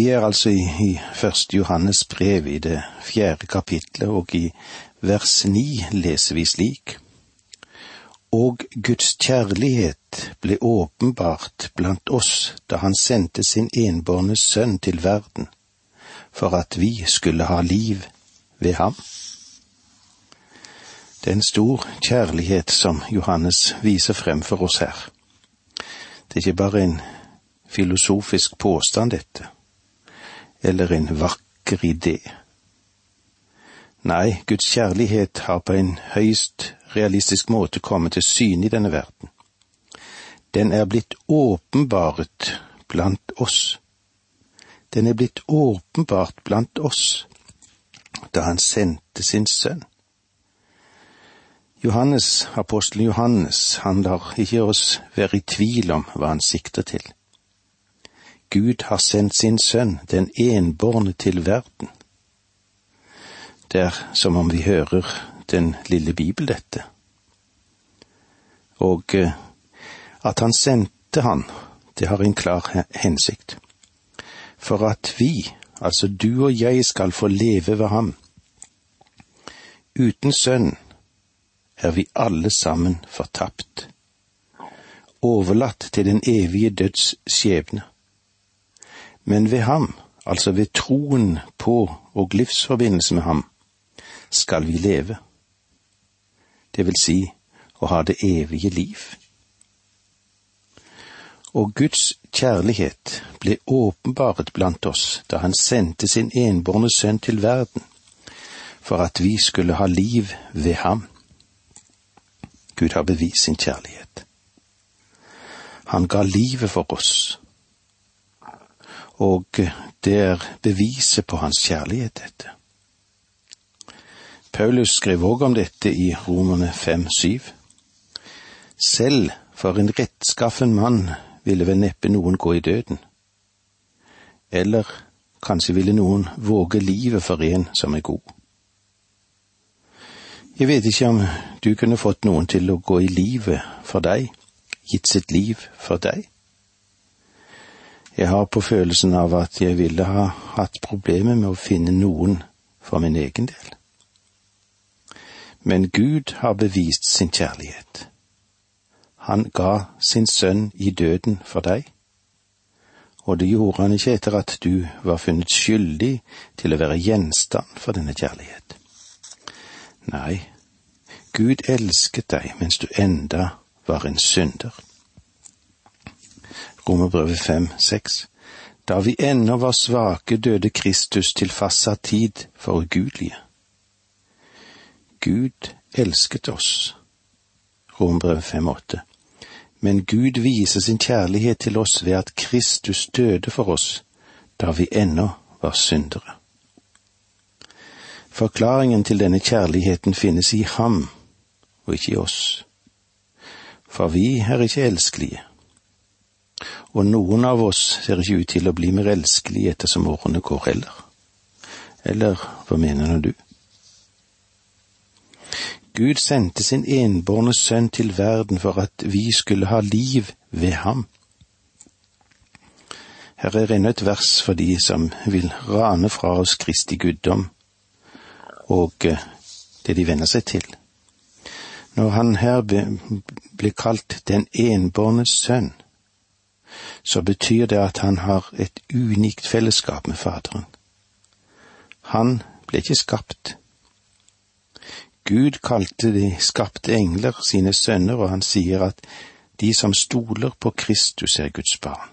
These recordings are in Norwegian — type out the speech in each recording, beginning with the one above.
Vi er altså i, i første Johannes brev i det fjerde kapitlet, og i vers ni leser vi slik. Og Guds kjærlighet ble åpenbart blant oss da Han sendte sin enbårne sønn til verden, for at vi skulle ha liv ved ham. Det er en stor kjærlighet som Johannes viser frem for oss her. Det er ikke bare en filosofisk påstand, dette, eller en vakker idé. Nei, Guds kjærlighet har på en høyst realistisk måte kommet til syne i denne verden. Den er blitt åpenbaret blant oss. Den er blitt åpenbart blant oss da han sendte sin sønn. Johannes, apostelen Johannes, han lar ikke oss være i tvil om hva han sikter til. Gud har sendt sin sønn, den enbårne, til verden. Det er som om vi hører den lille Bibel, dette. Og eh, at han sendte han, det har en klar hensikt. For at vi, altså du og jeg, skal få leve ved ham. Uten sønn er vi alle sammen fortapt, overlatt til den evige døds skjebne. Men ved ham, altså ved troen på og livsforbindelse med ham, skal vi leve. Det vil si å ha det evige liv. Og Guds kjærlighet ble åpenbaret blant oss da Han sendte sin enbårne sønn til verden, for at vi skulle ha liv ved ham. Gud har bevist sin kjærlighet. Han ga livet for oss, og det er beviset på hans kjærlighet, dette. Paulus skrev òg om dette i Romerne 5-7. Selv for en rettskaffen mann ville vel neppe noen gå i døden. Eller kanskje ville noen våge livet for en som er god. Jeg vet ikke om du kunne fått noen til å gå i livet for deg, gitt sitt liv for deg. Jeg har på følelsen av at jeg ville ha hatt problemer med å finne noen for min egen del. Men Gud har bevist sin kjærlighet. Han ga sin sønn i døden for deg, og det gjorde han ikke etter at du var funnet skyldig til å være gjenstand for denne kjærlighet. Nei, Gud elsket deg mens du enda var en synder. Romerbrevet fem, seks. Da vi ennå var svake, døde Kristus til fastsatt tid for ugudelige. Gud elsket oss. Romerbrevet fem, åtte. Men Gud viser sin kjærlighet til oss ved at Kristus døde for oss da vi ennå var syndere. Forklaringen til denne kjærligheten finnes i ham og ikke i oss. For vi er ikke elskelige, og noen av oss ser ikke ut til å bli mer elskelige ettersom årene går heller. Eller hva mener du? Gud sendte sin enbårne sønn til verden for at vi skulle ha liv ved ham. Her er ennå et vers for de som vil rane fra oss Kristi guddom og eh, det de venner seg til. Når han her ble kalt den enbårne sønn, så betyr det at han har et unikt fellesskap med Faderen. Han ble ikke skapt. Gud kalte de skapte engler sine sønner, og han sier at de som stoler på Kristus er Guds barn.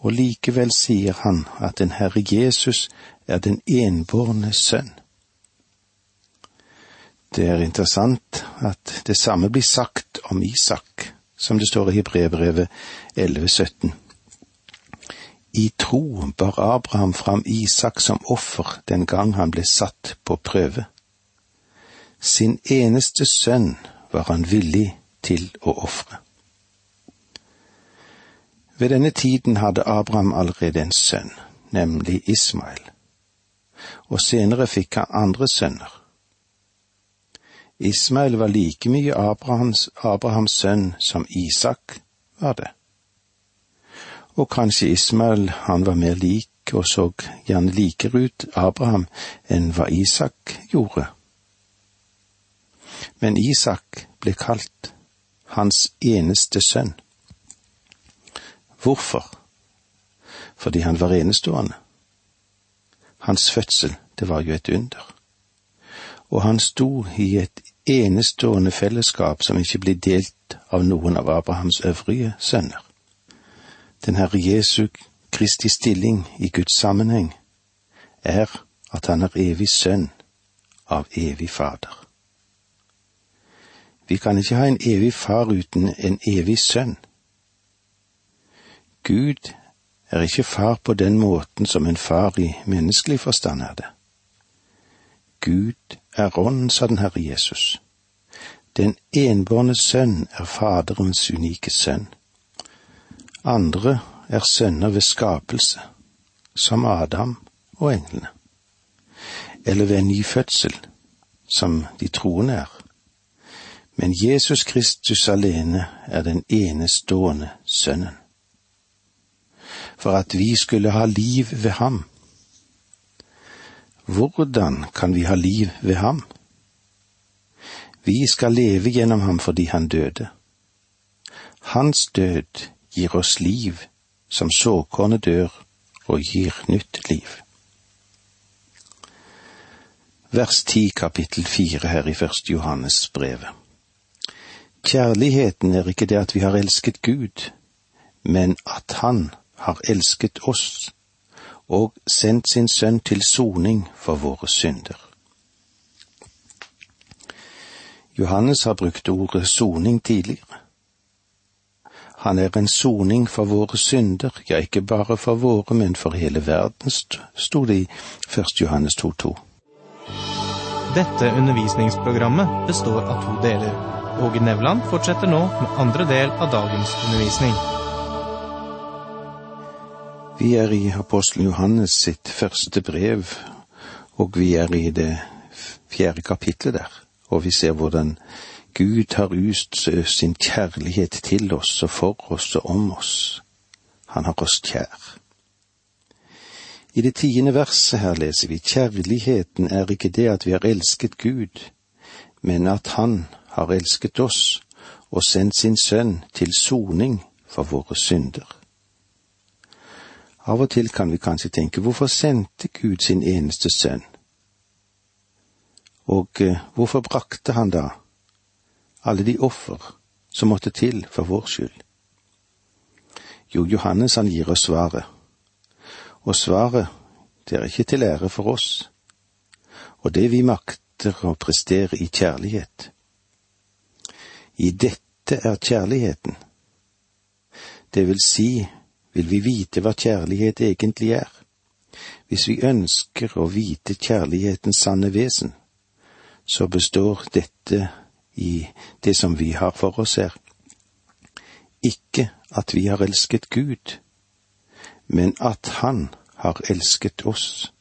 Og likevel sier han at den Herre Jesus er den enbårne sønn. Det er interessant at det samme blir sagt om Isak, som det står i Hebrebrevet 11,17. I tro bar Abraham fram Isak som offer den gang han ble satt på prøve. Sin eneste sønn var han villig til å ofre. Ved denne tiden hadde Abraham allerede en sønn, nemlig Ismael, og senere fikk han andre sønner. Ismael var like mye Abrahams, Abrahams sønn som Isak var det. og kanskje Ismael han var mer lik og så gjerne likere ut Abraham enn hva Isak gjorde. Men Isak ble kalt hans eneste sønn. Hvorfor? Fordi han var enestående. Hans fødsel, det var jo et under. Og han sto i et enestående fellesskap som ikke blir delt av noen av Abrahams øvrige sønner. Den Herre Jesu Kristi stilling i Guds sammenheng er at han er evig sønn av evig Fader. Vi kan ikke ha en evig far uten en evig sønn. Gud er ikke far på den måten som en far i menneskelig forstand er det. Gud er Ånden, sa den Herre Jesus. Den enbårne sønn er Faderens unike sønn. Andre er sønner ved skapelse, som Adam og englene. Eller ved en ny fødsel, som de troende er. Men Jesus Kristus alene er den enestående Sønnen. For at vi skulle ha liv ved ham. Hvordan kan vi ha liv ved ham? Vi skal leve gjennom ham fordi han døde. Hans død gir oss liv, som såkornet dør og gir nytt liv. Vers ti kapittel fire her i første Johannes brevet. Kjærligheten er ikke det at vi har elsket Gud, men at Han har elsket oss og sendt sin sønn til soning for våre synder. Johannes har brukt ordet soning tidligere. Han er en soning for våre synder, ja, ikke bare for våre, men for hele verden, sto det i 1. Johannes 2,2. Dette undervisningsprogrammet består av to deler. Åge Nevland fortsetter nå med andre del av dagens undervisning. Vi er i apostelen Johannes sitt første brev, og vi er i det fjerde kapitlet der, og vi ser hvordan Gud har ust sin kjærlighet til oss og for oss og om oss. Han har oss kjær. I det tiende verset her leser vi kjærligheten er ikke det at vi har elsket Gud, men at Han har elsket oss og sendt sin sønn til soning for våre synder. Av og til kan vi kanskje tenke hvorfor sendte Gud sin eneste sønn? Og eh, hvorfor brakte han da alle de offer som måtte til for vår skyld? Jo, Johannes han gir oss svaret, og svaret det er ikke til ære for oss, og det vi makter å prestere i kjærlighet. I dette er kjærligheten. Det vil si, vil vi vite hva kjærlighet egentlig er. Hvis vi ønsker å vite kjærlighetens sanne vesen, så består dette i det som vi har for oss her. Ikke at vi har elsket Gud, men at Han har elsket oss.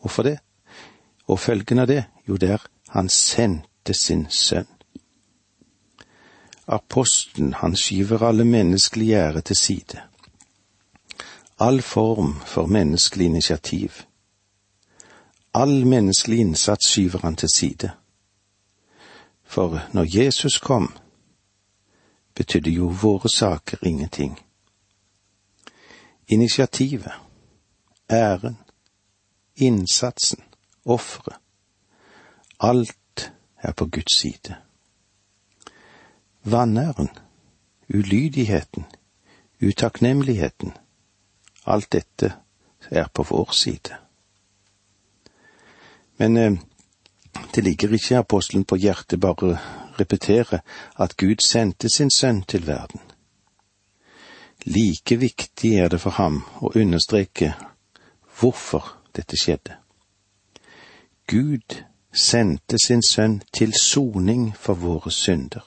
Hvorfor det? Og følgen av det, jo, det er Han sendte sin sønn. Apostelen, han skyver alle menneskelige ære til side. All form for menneskelig initiativ. All menneskelig innsats skyver han til side. For når Jesus kom, betydde jo våre saker ingenting. Initiativet, æren, innsatsen, offeret, alt er på Guds side vanæren, ulydigheten, utakknemligheten, alt dette er på vår side. Men eh, det ligger ikke apostelen på hjertet bare repetere at Gud sendte sin sønn til verden. Like viktig er det for ham å understreke hvorfor dette skjedde. Gud sendte sin sønn til soning for våre synder.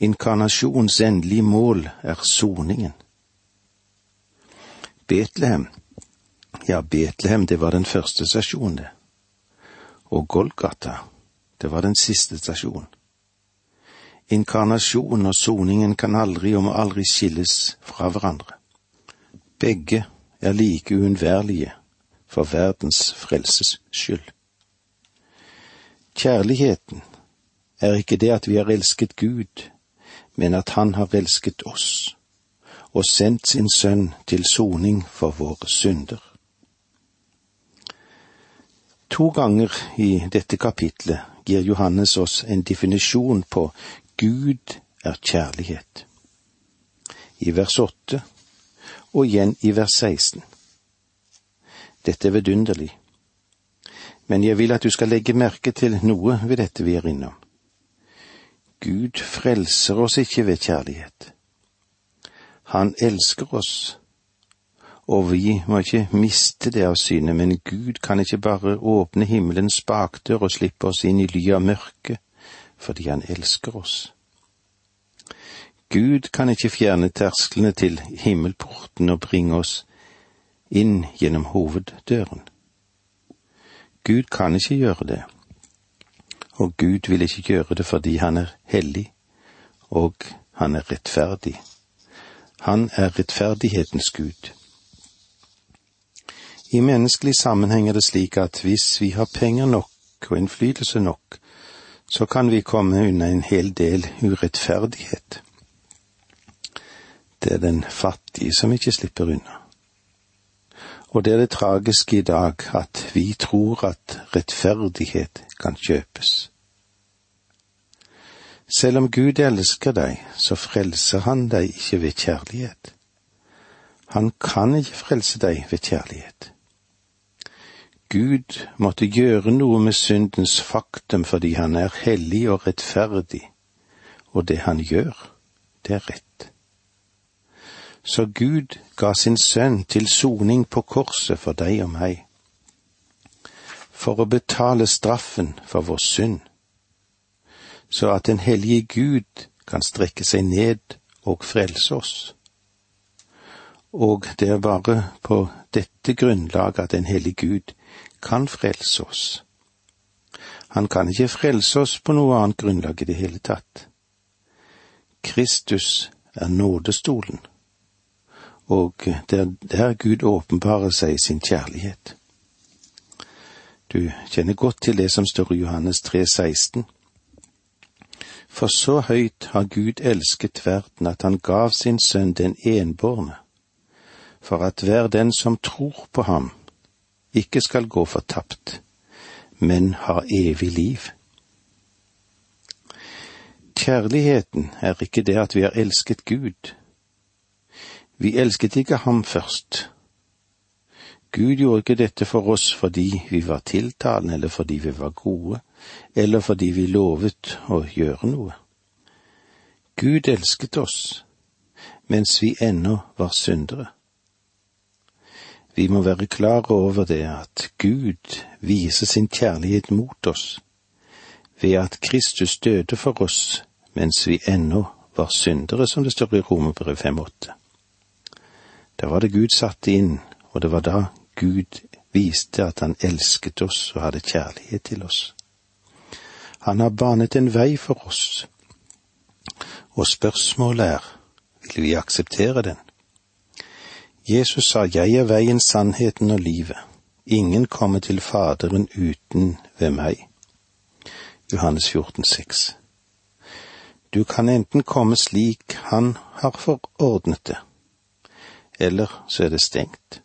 Inkarnasjons endelige mål er soningen. Betlehem, ja, Betlehem, det var den første stasjonen, det. Og Golgata, det var den siste stasjonen. Inkarnasjon og soningen kan aldri og må aldri skilles fra hverandre. Begge er like uunnværlige for verdens frelses skyld. Kjærligheten er ikke det at vi har elsket Gud, men at Han har elsket oss og sendt sin sønn til soning for våre synder. To ganger i dette kapitlet gir Johannes oss en definisjon på Gud er kjærlighet. I vers åtte og igjen i vers 16. Dette er vidunderlig, men jeg vil at du skal legge merke til noe ved dette vi er innom. Gud frelser oss ikke ved kjærlighet. Han elsker oss, og vi må ikke miste det av syne, men Gud kan ikke bare åpne himmelens bakdør og slippe oss inn i ly av mørket, fordi Han elsker oss. Gud kan ikke fjerne tersklene til himmelporten og bringe oss inn gjennom hoveddøren. Gud kan ikke gjøre det, og Gud vil ikke gjøre det fordi han er hellig, og han er rettferdig. Han er rettferdighetens Gud. I menneskelig sammenheng er det slik at hvis vi har penger nok og innflytelse nok, så kan vi komme unna en hel del urettferdighet. Det er den fattige som ikke slipper unna. Og det er det tragiske i dag at vi tror at rettferdighet kan kjøpes. Selv om Gud elsker deg, så frelser han deg ikke ved kjærlighet. Han kan ikke frelse deg ved kjærlighet. Gud måtte gjøre noe med syndens faktum fordi han er hellig og rettferdig, og det han gjør, det er rett. Så Gud ga sin sønn til soning på korset for deg og meg, for å betale straffen for vår synd, så at den hellige Gud kan strekke seg ned og frelse oss. Og det er bare på dette grunnlaget at en hellig Gud kan frelse oss. Han kan ikke frelse oss på noe annet grunnlag i det hele tatt. Kristus er nådestolen, og det er der Gud åpenbarer seg sin kjærlighet. Du kjenner godt til det som står i Johannes 3, 16. For så høyt har Gud elsket verden at han gav sin sønn den enbårne, for at hver den som tror på ham, ikke skal gå fortapt, men har evig liv. Kjærligheten er ikke det at vi har elsket Gud. Vi elsket ikke ham først. Gud gjorde ikke dette for oss fordi vi var tiltalende, eller fordi vi var gode, eller fordi vi lovet å gjøre noe. Gud elsket oss mens vi ennå var syndere. Vi må være klare over det at Gud viser sin kjærlighet mot oss ved at Kristus døde for oss mens vi ennå var syndere, som det står i Romerbrevet 5,8. Da var det Gud satte inn, og det var da Gud viste at han elsket oss og hadde kjærlighet til oss. Han har banet en vei for oss, og spørsmålet er, vil vi akseptere den? Jesus sa, Jeg er veien, sannheten og livet. Ingen kommer til Faderen uten ved meg. Johannes 14, 14,6. Du kan enten komme slik Han har forordnet det, eller så er det stengt.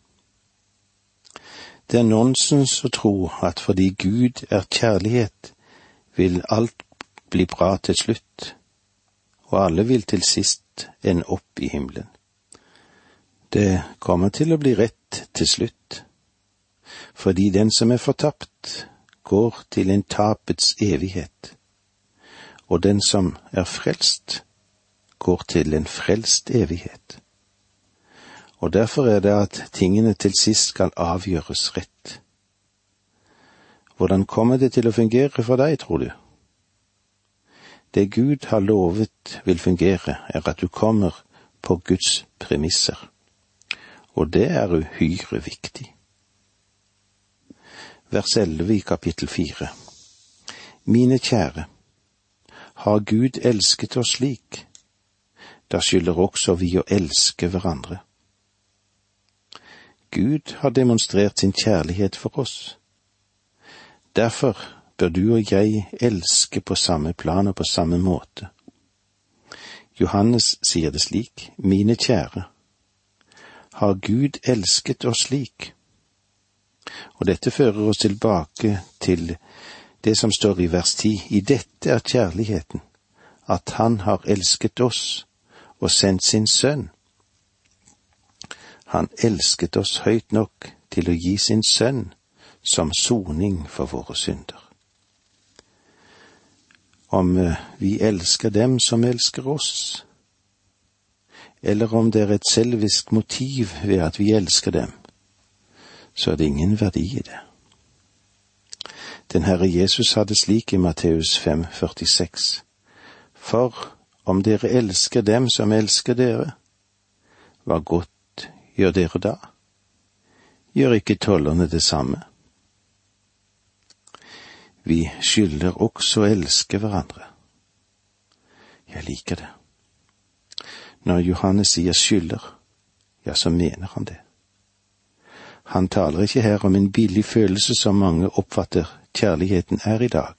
Det er nonsens å tro at fordi Gud er kjærlighet, vil alt bli bra til slutt, og alle vil til sist ende opp i himmelen. Det kommer til å bli rett til slutt, fordi den som er fortapt, går til en tapets evighet, og den som er frelst, går til en frelst evighet. Og derfor er det at tingene til sist skal avgjøres rett. Hvordan kommer det til å fungere for deg, tror du? Det Gud har lovet vil fungere, er at du kommer på Guds premisser og det er uhyre viktig. Vers elleve i kapittel 4 Mine kjære, Har Gud elsket oss slik, da skylder også vi å elske hverandre. Gud har demonstrert sin kjærlighet for oss. Derfor bør du og jeg elske på samme plan og på samme måte. Johannes sier det slik, mine kjære, har Gud elsket oss slik? Og dette fører oss tilbake til det som står i vers ti, i dette er kjærligheten, at Han har elsket oss og sendt sin sønn. Han elsket oss høyt nok til å gi sin sønn som soning for våre synder. Om eh, vi elsker dem som elsker oss, eller om det er et selvisk motiv ved at vi elsker dem, så er det ingen verdi i det. Den Herre Jesus hadde slik i Matteus 5, 46. For om dere elsker dem som elsker dere, hva godt gjør dere da? Gjør ikke tollerne det samme? Vi skylder også å elske hverandre. Jeg liker det. Når Johannes sier skylder, ja, så mener han det. Han taler ikke her om en billig følelse som mange oppfatter kjærligheten er i dag.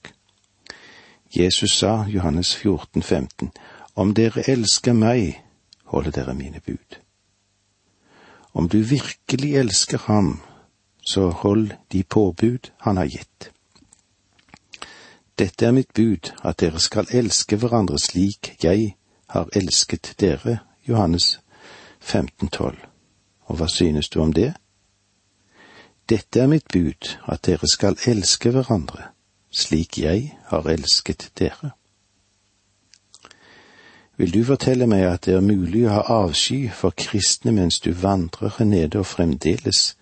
Jesus sa, Johannes 14, 15, om dere elsker meg, holder dere mine bud. Om du virkelig elsker ham, så hold de påbud han har gitt. Dette er mitt bud, at dere skal elske hverandre slik jeg har elsket dere, Johannes 15,12. Og hva synes du om det? Dette er mitt bud, at dere skal elske hverandre, slik jeg har elsket dere. Vil du fortelle meg at det er mulig å ha avsky for kristne mens du vandrer nede og fremdeles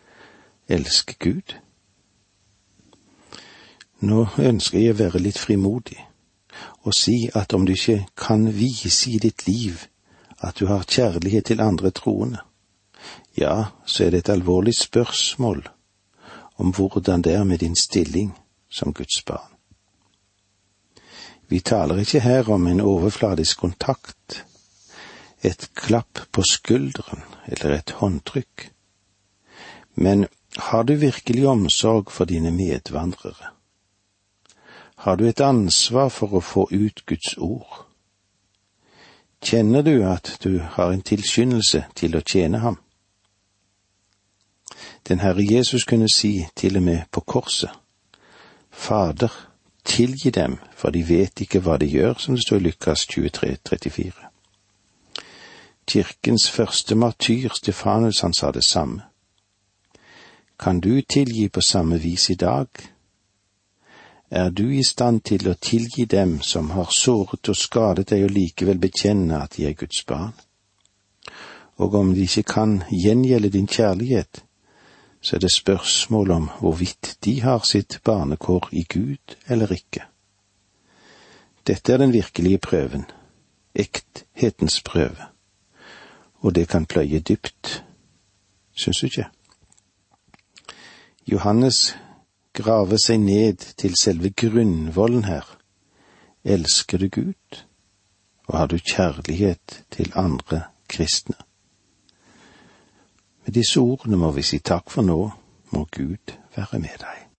elsker Gud? Nå ønsker jeg å være litt frimodig og si at om du ikke kan vise i ditt liv at du har kjærlighet til andre troende, ja, så er det et alvorlig spørsmål om hvordan det er med din stilling som Guds barn. Vi taler ikke her om en overfladisk kontakt, et klapp på skulderen eller et håndtrykk, men har du virkelig omsorg for dine medvandrere? Har du et ansvar for å få ut Guds ord? Kjenner du at du har en tilskyndelse til å tjene ham? Den Herre Jesus kunne si til og med på korset, Fader, tilgi dem, for de vet ikke hva de gjør, som det står i Lukas 23, 34. Kirkens første martyr, Stefanus, han sa det samme. Kan du tilgi på samme vis i dag? Er du i stand til å tilgi dem som har såret og skadet deg og likevel bekjenne at de er Guds barn? Og om de ikke kan gjengjelde din kjærlighet, så er det spørsmål om hvorvidt de har sitt barnekår i Gud eller ikke. Dette er den virkelige prøven, ekthetens prøve, og det kan pløye dypt, syns du ikke? Johannes graver seg ned til selve grunnvollen her. Elsker du Gud, og har du kjærlighet til andre kristne? Med disse ordene må vi si takk for nå, må Gud være med deg.